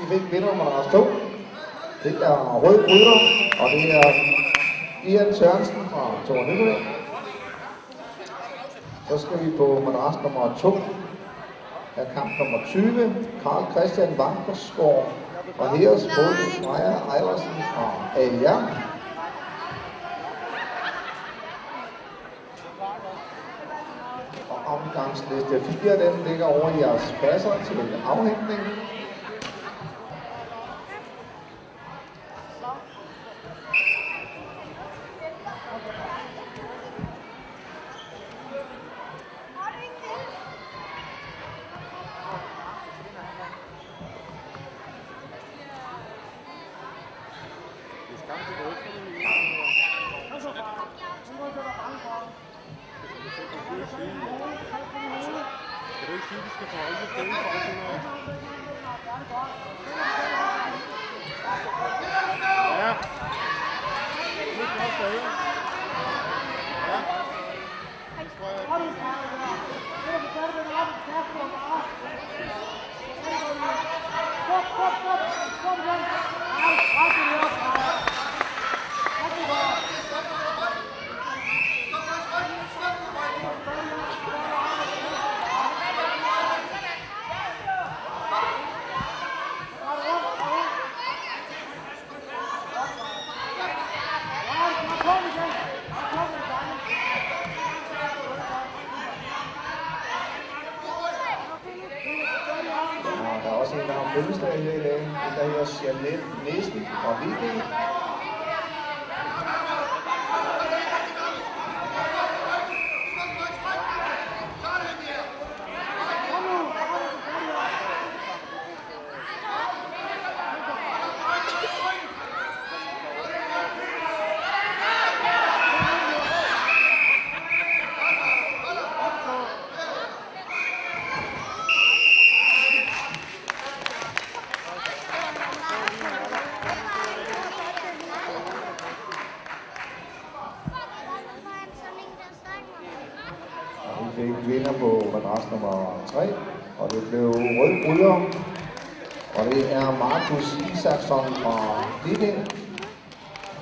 Vi fik vinder nummer 2. Det er Rød Bryder, og det er Ian Sørensen fra Tore Nyborg. Så skal vi på madras nummer 2 af kamp nummer 20, Karl Christian Vankersgaard og Heres Bodil Freja Eilersen fra AR. Og omgangsliste 4, den ligger over i jeres passer til afhængning. Três times que fazem, tem empate na... fødselsdag her i dag. En, der hedder Jeanette Næsten fra Viking. Fik vinder på madras nummer 3, og det blev Rød bryder. Og det er Markus Isaksson fra Viking.